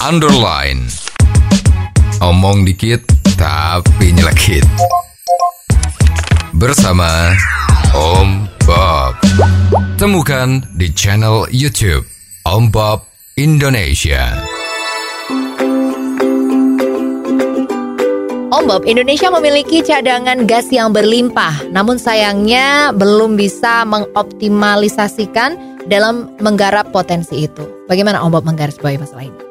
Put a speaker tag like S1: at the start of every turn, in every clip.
S1: underline. Omong dikit tapi nyelekit. Bersama Om Bob. Temukan di channel YouTube Om Bob Indonesia.
S2: Om Bob, Indonesia memiliki cadangan gas yang berlimpah, namun sayangnya belum bisa mengoptimalisasikan dalam menggarap potensi itu. Bagaimana Om Bob menggarisbawahi masalah ini?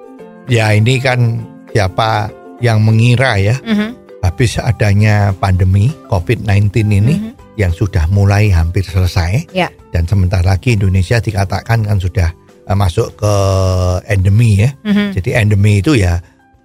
S3: Ya ini kan siapa yang mengira ya
S2: Mhm,
S3: habis adanya pandemi COVID-19 ini
S2: mhm.
S3: yang sudah mulai hampir selesai
S2: Ya.
S3: dan sebentar lagi Indonesia dikatakan kan sudah eh, masuk ke endemi ya.
S2: Mhm.
S3: Jadi endemi itu ya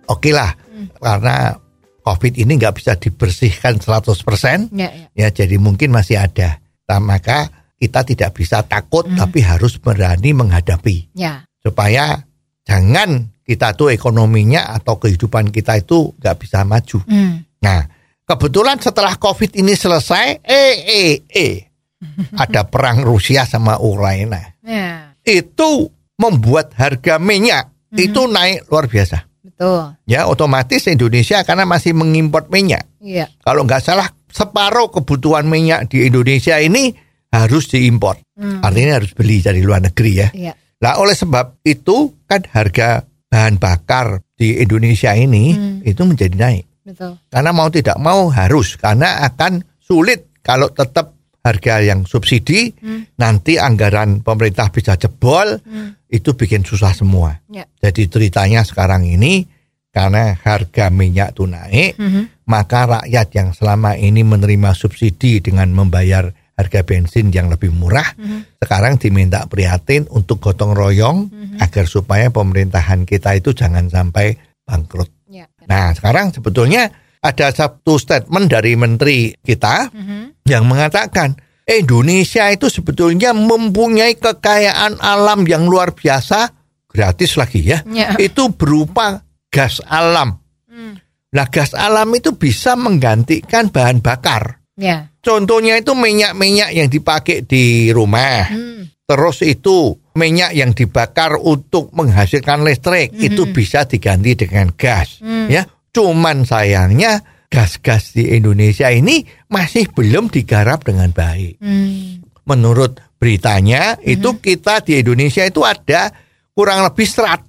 S3: oke lah
S2: Hmm.
S3: karena COVID ini nggak bisa dibersihkan 100%
S2: Ya, ya.
S3: ya jadi mungkin masih ada. Nah, maka kita tidak bisa takut
S2: Mhm.
S3: tapi harus berani menghadapi
S2: Ya.
S3: supaya jangan kita tuh ekonominya atau kehidupan kita itu nggak bisa maju.
S2: Hmm.
S3: Nah, kebetulan setelah COVID ini selesai, eh eh eh, ada perang Rusia sama Ukraina.
S2: Ya.
S3: Itu membuat harga minyak itu naik luar biasa.
S2: Betul.
S3: Ya, otomatis Indonesia karena masih mengimpor minyak.
S2: Iya.
S3: Kalau nggak salah separuh kebutuhan minyak di Indonesia ini harus diimpor.
S2: Hmm.
S3: Artinya harus beli dari luar negeri ya.
S2: Iya.
S3: Nah, oleh sebab itu kan harga bahan bakar di Indonesia ini
S2: Hmm.
S3: itu menjadi naik.
S2: Betul.
S3: Karena mau tidak mau harus karena akan sulit kalau tetap harga yang subsidi
S2: Hmm.
S3: nanti anggaran pemerintah bisa jebol
S2: Hmm.
S3: itu bikin susah semua.
S2: Ya.
S3: Jadi ceritanya sekarang ini karena harga minyak itu naik
S2: Mhm.
S3: maka rakyat yang selama ini menerima subsidi dengan membayar harga bensin yang lebih murah
S2: Mhm.
S3: sekarang diminta prihatin untuk gotong royong
S2: Mhm.
S3: agar supaya pemerintahan kita itu jangan sampai bangkrut.
S2: Ya.
S3: Nah, sekarang sebetulnya ada satu statement dari menteri kita
S2: Mhm.
S3: yang mengatakan Indonesia itu sebetulnya mempunyai kekayaan alam yang luar biasa gratis lagi ya.
S2: Ya.
S3: Itu berupa gas alam.
S2: Hmm.
S3: Nah, gas alam itu bisa menggantikan bahan bakar.
S2: Ya.
S3: Contohnya itu minyak-minyak yang dipakai di rumah.
S2: Hmm.
S3: Terus itu minyak yang dibakar untuk menghasilkan listrik itu bisa diganti dengan gas.
S2: Hmm.
S3: Ya, cuman sayangnya gas-gas di Indonesia ini masih belum digarap dengan baik.
S2: Hmm.
S3: Menurut beritanya itu kita di Indonesia itu ada kurang lebih 100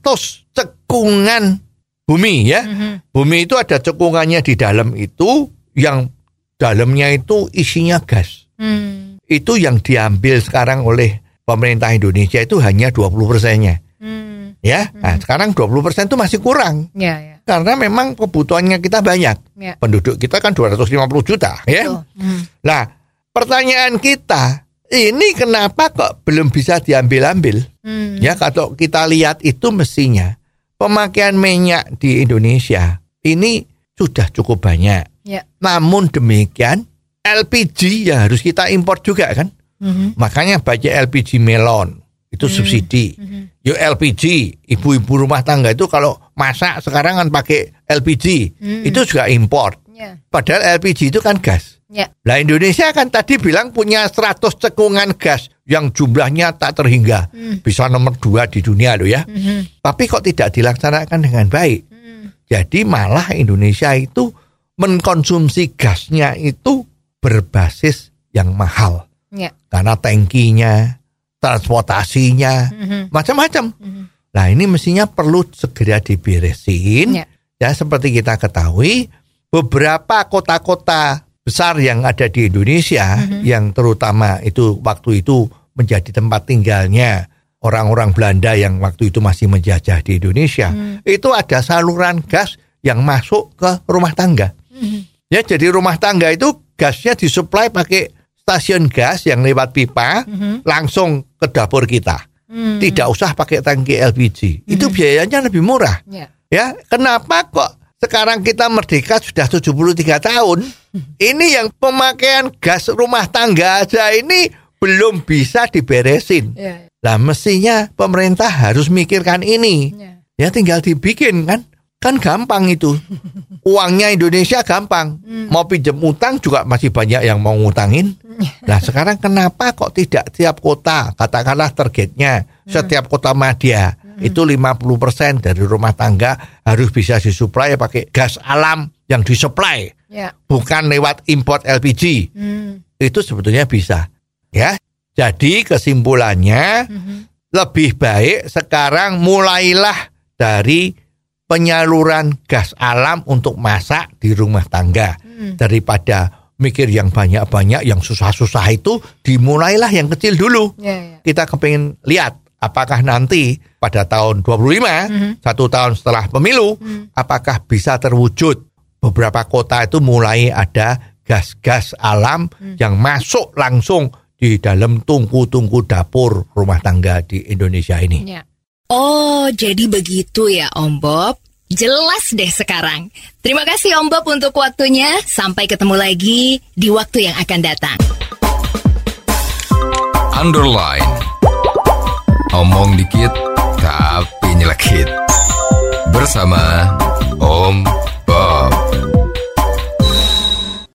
S3: cekungan bumi ya.
S2: Mhm.
S3: Bumi itu ada cekungannya di dalam itu yang dalamnya itu isinya gas.
S2: Hmm.
S3: Itu yang diambil sekarang oleh pemerintah Indonesia itu hanya 20 persennya.
S2: Hmm.
S3: Ya, nah, sekarang 20 persen itu masih kurang
S2: Ya, ya.
S3: karena memang kebutuhannya kita banyak.
S2: Ya.
S3: Penduduk kita kan 250 juta, ya.
S2: Betul. Hmm.
S3: Nah, pertanyaan kita ini kenapa kok belum bisa diambil-ambil?
S2: Hmm.
S3: Ya, kalau kita lihat itu mestinya pemakaian minyak di Indonesia ini sudah cukup banyak.
S2: Ya.
S3: Namun demikian LPG yang harus kita impor juga kan.
S2: Mhm.
S3: Makanya banyak LPG melon itu subsidi.
S2: Mhm.
S3: Yo LPG, ibu-ibu rumah tangga itu kalau masak sekarang kan pakai LPG,
S2: Hmm.
S3: itu juga impor.
S2: Ya.
S3: Padahal LPG itu kan gas.
S2: Ya.
S3: Nah Indonesia kan tadi bilang punya 100 cekungan gas yang jumlahnya tak terhingga.
S2: Hmm.
S3: Bisa nomor dua di dunia loh ya.
S2: Mhm.
S3: Tapi kok tidak dilaksanakan dengan baik.
S2: Hmm.
S3: Jadi malah Indonesia itu mengkonsumsi gasnya itu berbasis yang mahal.
S2: Ya.
S3: Karena tangkinya, transportasinya,
S2: Mhm.
S3: macam-macam.
S2: Mhm.
S3: Nah ini mestinya perlu segera diberesin.
S2: Ya.
S3: Ya seperti kita ketahui beberapa kota-kota besar yang ada di Indonesia yang terutama itu waktu itu menjadi tempat tinggalnya orang-orang Belanda yang waktu itu masih menjajah di Indonesia itu ada saluran gas yang masuk ke rumah tangga.
S2: Mhm.
S3: Ya jadi rumah tangga itu gasnya disuplai pakai stasiun gas yang lewat pipa
S2: Mhm.
S3: langsung ke dapur kita.
S2: Hmm.
S3: Tidak usah pakai tangki LPG. Itu biayanya lebih murah.
S2: Ya.
S3: Ya, kenapa kok sekarang kita merdeka sudah 73 tahun? Ini yang pemakaian gas rumah tangga aja ini belum bisa diberesin.
S2: Ya.
S3: Lah mestinya pemerintah harus mikirkan ini.
S2: Ya.
S3: Ya tinggal dibikin kan. Kan gampang itu. Uangnya Indonesia gampang. Mau pinjam utang juga masih banyak yang mau ngutangin. Nah sekarang kenapa kok tidak tiap kota, katakanlah targetnya setiap kota madya itu 50% dari rumah tangga harus bisa disuplai pakai gas alam yang disuplai,
S2: Ya.
S3: bukan lewat import LPG.
S2: Hmm.
S3: Itu sebetulnya bisa. Ya. Jadi kesimpulannya
S2: Mhm.
S3: lebih baik sekarang mulailah dari penyaluran gas alam untuk masak di rumah tangga
S2: Hmm.
S3: daripada mikir yang banyak-banyak yang susah-susah itu dimulailah yang kecil dulu
S2: Ya, ya.
S3: kita kepingin lihat apakah nanti pada tahun 25
S2: Mhm.
S3: satu tahun setelah pemilu
S2: Hmm.
S3: apakah bisa terwujud beberapa kota itu mulai ada gas-gas alam
S2: Hmm.
S3: yang masuk langsung di dalam tungku-tungku dapur rumah tangga di Indonesia ini.
S2: Ya.
S4: Oh, jadi begitu ya Om Bob. Jelas deh sekarang. Terima kasih Om Bob untuk waktunya. Sampai ketemu lagi di waktu yang akan datang.
S1: Underline. Omong dikit tapi nyelekit. Bersama Om Bob.